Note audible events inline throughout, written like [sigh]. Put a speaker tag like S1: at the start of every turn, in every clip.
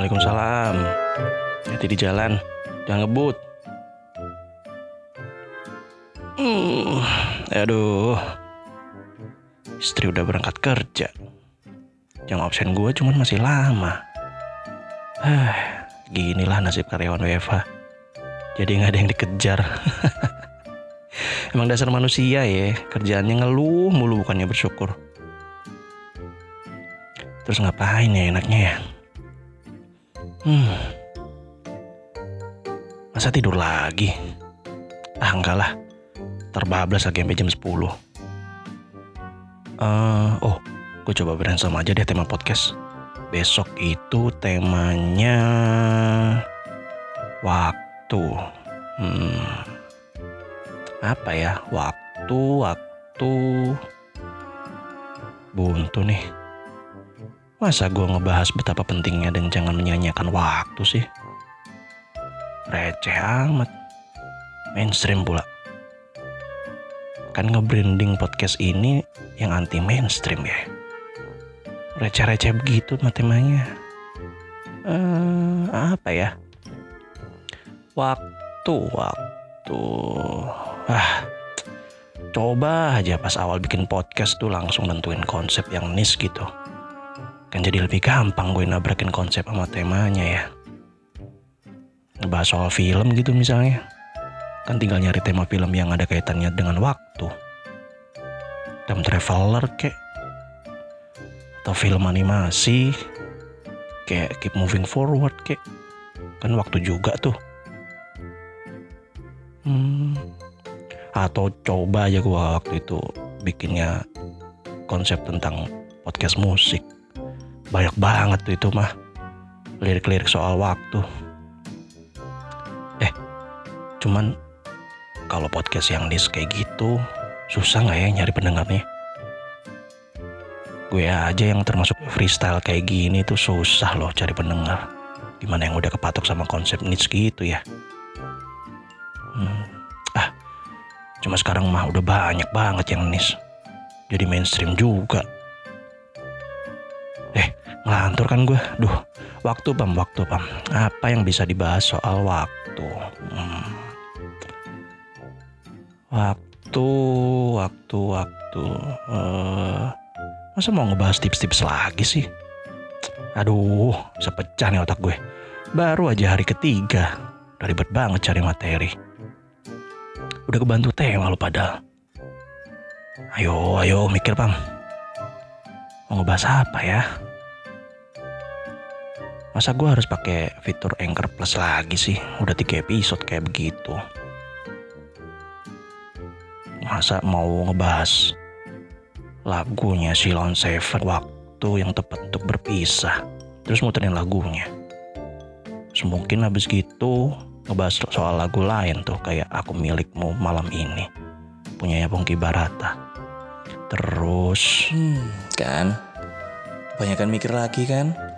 S1: Waalaikumsalam. Hati di jalan, jangan ngebut. Hmm, aduh. Istri udah berangkat kerja. Jam absen gue cuman masih lama. Hah, ginilah nasib karyawan WFH. Jadi nggak ada yang dikejar. [laughs] Emang dasar manusia ya, kerjaannya ngeluh mulu bukannya bersyukur. Terus ngapain ya enaknya ya? Hmm. Masa tidur lagi? Ah enggak lah. Terbablas lagi sampai jam 10. Uh, oh, gue coba brainstorm aja deh tema podcast. Besok itu temanya waktu. Hmm. Apa ya? Waktu, waktu. Buntu nih. Masa gue ngebahas betapa pentingnya dan jangan menyanyiakan waktu sih? Receh amat. Mainstream pula. Kan nge-branding podcast ini yang anti mainstream ya. Receh-receh begitu temanya. Uh, apa ya? Waktu, waktu. Ah, coba aja pas awal bikin podcast tuh langsung nentuin konsep yang nis gitu kan jadi lebih gampang gue nabrakin konsep sama temanya ya. Ngebahas soal film gitu misalnya. Kan tinggal nyari tema film yang ada kaitannya dengan waktu. Time traveler kek. Atau film animasi. Kayak keep moving forward kek. Kan waktu juga tuh. Hmm, atau coba aja gue waktu itu bikinnya konsep tentang podcast musik banyak banget tuh itu mah. Lirik-lirik soal waktu. Eh cuman kalau podcast yang list kayak gitu susah nggak ya nyari pendengarnya? Gue aja yang termasuk freestyle kayak gini tuh susah loh cari pendengar. Gimana yang udah kepatok sama konsep niche gitu ya? Hmm. ah cuma sekarang mah udah banyak banget yang niche. Jadi mainstream juga ngelantur kan gue duh waktu pam waktu pam. Apa yang bisa dibahas soal waktu? Hmm. waktu waktu waktu. Uh, masa mau ngebahas tips-tips lagi sih? Aduh sepecah nih otak gue. Baru aja hari ketiga. Udah ribet banget cari materi. Udah kebantu tema lo padahal. Ayo ayo mikir pam. Mau ngebahas apa ya Masa gue harus pakai fitur Anchor Plus lagi sih? Udah tiga episode kayak begitu. Masa mau ngebahas lagunya Silon Seven waktu yang tepat untuk berpisah. Terus muterin lagunya. Semungkin habis gitu ngebahas soal lagu lain tuh kayak Aku Milikmu Malam Ini. Punyanya Pongki Barata. Terus...
S2: Hmm, kan? Kebanyakan mikir lagi kan?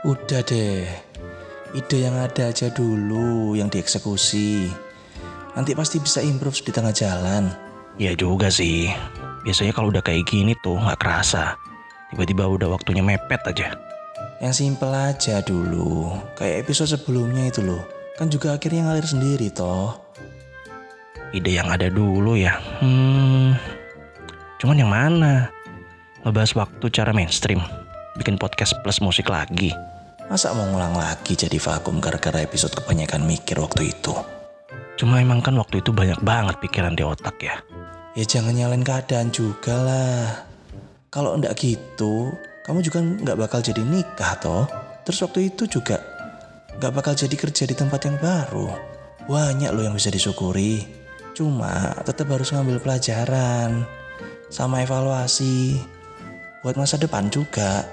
S2: Udah deh, ide yang ada aja dulu yang dieksekusi. Nanti pasti bisa improve di tengah jalan.
S1: Ya juga sih. Biasanya kalau udah kayak gini tuh nggak kerasa. Tiba-tiba udah waktunya mepet aja.
S2: Yang simple aja dulu. Kayak episode sebelumnya itu loh. Kan juga akhirnya ngalir sendiri toh.
S1: Ide yang ada dulu ya. Hmm. Cuman yang mana? Ngebahas waktu cara mainstream. Bikin podcast plus musik lagi.
S2: Masa mau ngulang lagi jadi vakum gara-gara episode kebanyakan mikir waktu itu?
S1: Cuma emang kan waktu itu banyak banget pikiran di otak ya.
S2: Ya jangan nyalain keadaan juga lah. Kalau ndak gitu, kamu juga nggak bakal jadi nikah toh. Terus waktu itu juga nggak bakal jadi kerja di tempat yang baru. Banyak loh yang bisa disyukuri. Cuma tetap harus ngambil pelajaran sama evaluasi buat masa depan juga.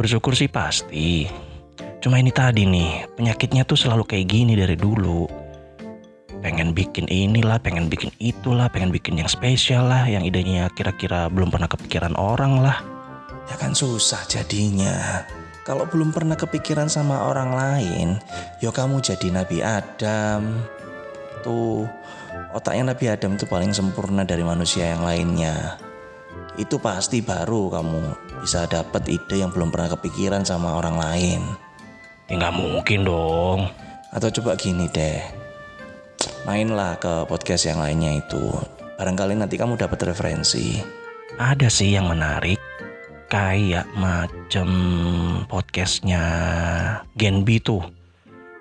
S1: Bersyukur sih pasti. Cuma ini tadi nih, penyakitnya tuh selalu kayak gini dari dulu. Pengen bikin inilah, pengen bikin itulah, pengen bikin yang spesial lah, yang idenya kira-kira belum pernah kepikiran orang lah.
S2: Ya kan susah jadinya. Kalau belum pernah kepikiran sama orang lain, yo ya kamu jadi Nabi Adam. Tuh, otaknya Nabi Adam itu paling sempurna dari manusia yang lainnya. Itu pasti baru kamu bisa dapat ide yang belum pernah kepikiran sama orang lain.
S1: Ya nggak mungkin dong.
S2: Atau coba gini deh, mainlah ke podcast yang lainnya itu. Barangkali nanti kamu dapat referensi.
S1: Ada sih yang menarik. Kayak macem podcastnya Gen B tuh.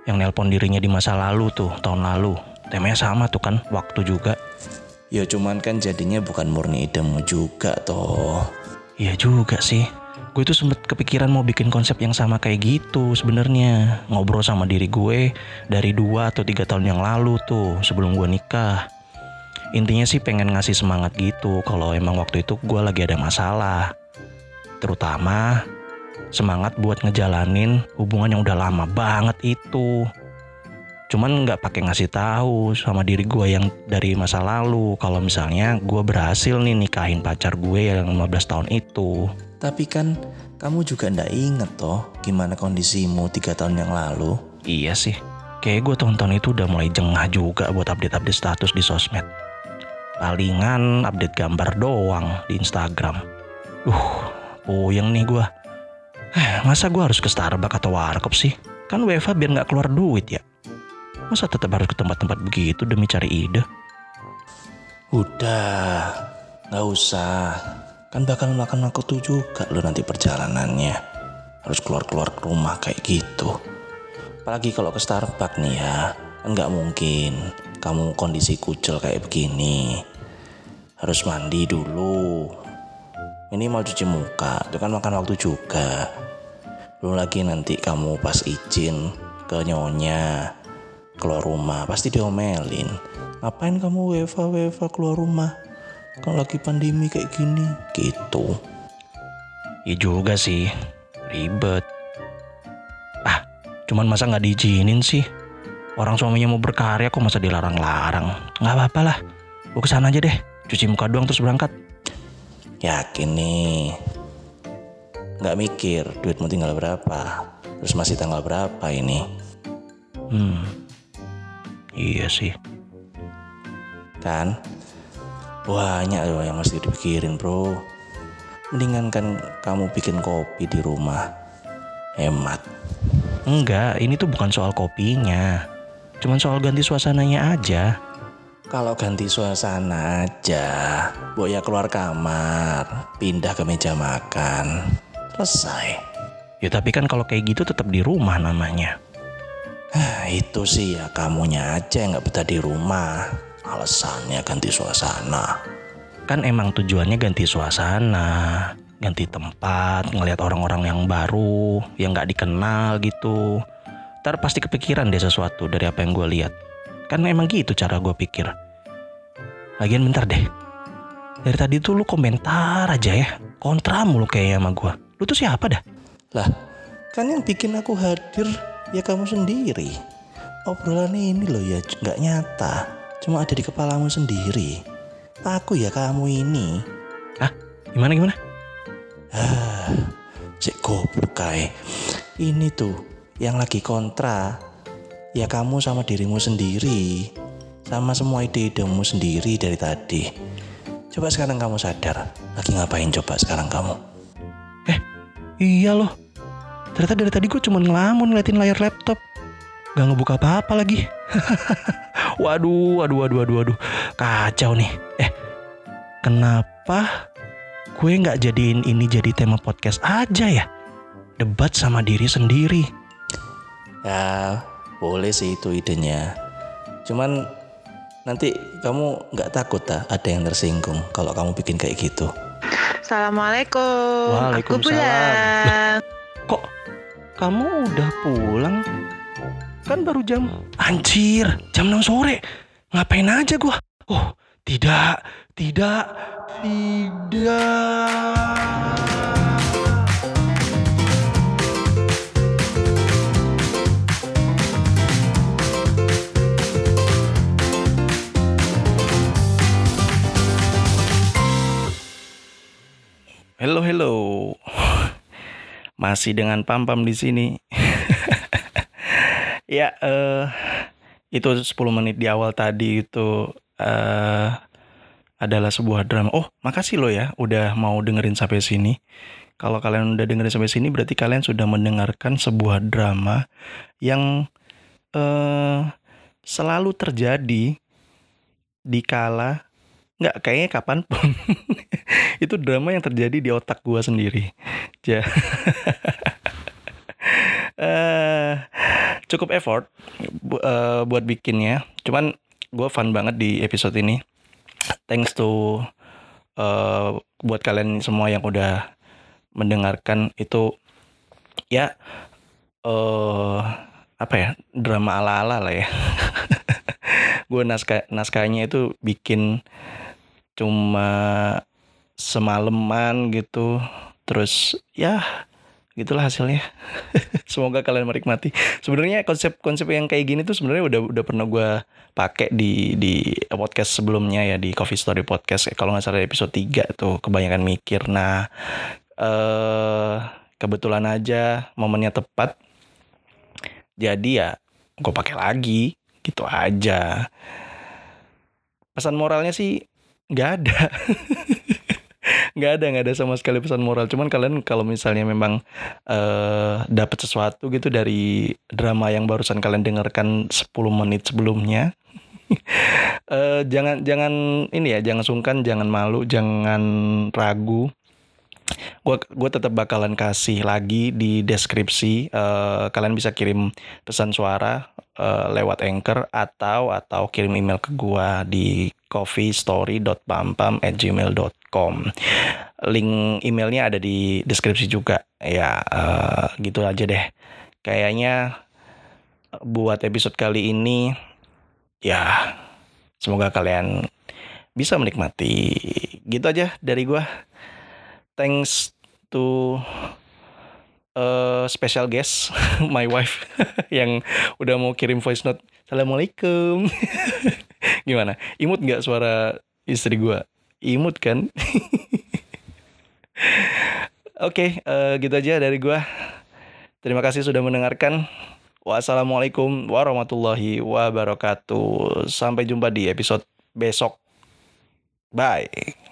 S1: Yang nelpon dirinya di masa lalu tuh, tahun lalu. Temanya sama tuh kan, waktu juga.
S2: Ya cuman kan jadinya bukan murni idemu juga toh.
S1: Iya juga sih. Gue tuh sempet kepikiran mau bikin konsep yang sama kayak gitu sebenarnya. Ngobrol sama diri gue dari dua atau tiga tahun yang lalu tuh sebelum gue nikah. Intinya sih pengen ngasih semangat gitu kalau emang waktu itu gue lagi ada masalah. Terutama semangat buat ngejalanin hubungan yang udah lama banget itu cuman nggak pakai ngasih tahu sama diri gue yang dari masa lalu kalau misalnya gue berhasil nih nikahin pacar gue yang 15 tahun itu
S2: Tapi kan kamu juga ndak inget toh gimana kondisimu tiga tahun yang lalu.
S1: iya sih kayak gue tahun-tahun itu udah mulai jengah juga buat update-update status di sosmed palingan update gambar doang di Instagram uh puyeng nih gue Eh, [sighs] masa gue harus ke Starbucks atau Warkop sih? Kan WFA biar nggak keluar duit ya. Masa tetap harus ke tempat-tempat begitu demi cari ide?
S2: Udah, nggak usah. Kan bakal makan waktu tuh juga lo nanti perjalanannya. Harus keluar-keluar ke rumah kayak gitu. Apalagi kalau ke Starbucks nih ya, kan nggak mungkin kamu kondisi kucel kayak begini. Harus mandi dulu. Minimal cuci muka, itu kan makan waktu juga. Belum lagi nanti kamu pas izin ke nyonya keluar rumah pasti diomelin. Ngapain kamu WFA WFA keluar rumah? Kalau lagi pandemi kayak gini, gitu.
S1: Iya juga sih, ribet. Ah, cuman masa nggak diizinin sih? Orang suaminya mau berkarya kok masa dilarang-larang? Nggak apa-apa lah, gue ke sana aja deh. Cuci muka doang terus berangkat.
S2: Yakin nih. Nggak mikir duitmu tinggal berapa. Terus masih tanggal berapa ini?
S1: Hmm, iya sih.
S2: Kan? Banyak loh yang mesti dipikirin bro. Mendingan kan kamu bikin kopi di rumah. Hemat.
S1: Enggak, ini tuh bukan soal kopinya. Cuman soal ganti suasananya aja.
S2: Kalau ganti suasana aja, Boya keluar kamar, pindah ke meja makan. Selesai.
S1: Ya tapi kan kalau kayak gitu tetap di rumah namanya.
S2: Hah, itu sih ya kamunya aja yang nggak betah di rumah. Alasannya ganti suasana.
S1: Kan emang tujuannya ganti suasana, ganti tempat, ngelihat orang-orang yang baru, yang nggak dikenal gitu. Ntar pasti kepikiran deh sesuatu dari apa yang gue lihat. Kan emang gitu cara gue pikir. Lagian bentar deh. Dari tadi tuh lu komentar aja ya. Kontra mulu kayaknya sama gue. Lu tuh siapa dah?
S2: Lah, kan yang bikin aku hadir ya kamu sendiri. Obrolan ini loh ya nggak nyata. Cuma ada di kepalamu sendiri. Aku ya kamu ini.
S1: Hah? Gimana gimana?
S2: Si goblok kae. Ini tuh yang lagi kontra. Ya kamu sama dirimu sendiri. Sama semua ide-idemu sendiri dari tadi. Coba sekarang kamu sadar. Lagi ngapain coba sekarang kamu?
S1: Iya loh. Ternyata dari tadi gue cuma ngelamun ngeliatin layar laptop. Gak ngebuka apa-apa lagi. [laughs] waduh, waduh, waduh, waduh, waduh. Kacau nih. Eh, kenapa gue nggak jadiin ini jadi tema podcast aja ya? Debat sama diri sendiri.
S2: Ya, boleh sih itu idenya. Cuman nanti kamu nggak takut tak ada yang tersinggung kalau kamu bikin kayak gitu?
S3: Assalamualaikum.
S1: Waalaikumsalam.
S3: Aku pulang.
S1: Kamu udah pulang? Kan baru jam... Anjir, jam 6 sore. Ngapain aja gua? Oh, tidak, tidak, tidak. Hello, hello. Masih dengan Pam-Pam di sini. [laughs] ya, eh itu 10 menit di awal tadi itu eh adalah sebuah drama. Oh, makasih lo ya udah mau dengerin sampai sini. Kalau kalian udah dengerin sampai sini berarti kalian sudah mendengarkan sebuah drama yang eh selalu terjadi di kala nggak kayaknya kapan pun [laughs] itu drama yang terjadi di otak gua sendiri. Ja. [laughs] Eh, cukup effort bu- eh, buat bikinnya. Cuman gue fun banget di episode ini. Thanks to eh, buat kalian semua yang udah mendengarkan itu ya eh apa ya drama ala-ala lah ya. [laughs] gue naskah naskahnya itu bikin cuma semalaman gitu. Terus ya gitulah hasilnya. [laughs] Semoga kalian menikmati. Sebenarnya konsep-konsep yang kayak gini tuh sebenarnya udah udah pernah gue pakai di di podcast sebelumnya ya di Coffee Story Podcast. Kalau nggak salah episode 3 tuh kebanyakan mikir. Nah, eh kebetulan aja momennya tepat. Jadi ya gue pakai lagi gitu aja. Pesan moralnya sih nggak ada. [laughs] nggak ada nggak ada sama sekali pesan moral cuman kalian kalau misalnya memang eh dapat sesuatu gitu dari drama yang barusan kalian dengarkan 10 menit sebelumnya [laughs] eh jangan jangan ini ya jangan sungkan jangan malu jangan ragu gue gue tetap bakalan kasih lagi di deskripsi eh, kalian bisa kirim pesan suara eh, lewat anchor atau atau kirim email ke gua di coffeestory.pampam@gmail.com link emailnya ada di deskripsi juga. Ya eh, gitu aja deh. Kayaknya buat episode kali ini ya semoga kalian bisa menikmati. Gitu aja dari gua. Thanks to uh, special guest [laughs] my wife [laughs] yang udah mau kirim voice note. Assalamualaikum [laughs] [laughs] gimana? Imut nggak suara istri gua? Imut kan? [laughs] Oke eh, gitu aja dari gua. Terima kasih sudah mendengarkan. Wassalamualaikum warahmatullahi wabarakatuh. Sampai jumpa di episode besok. Bye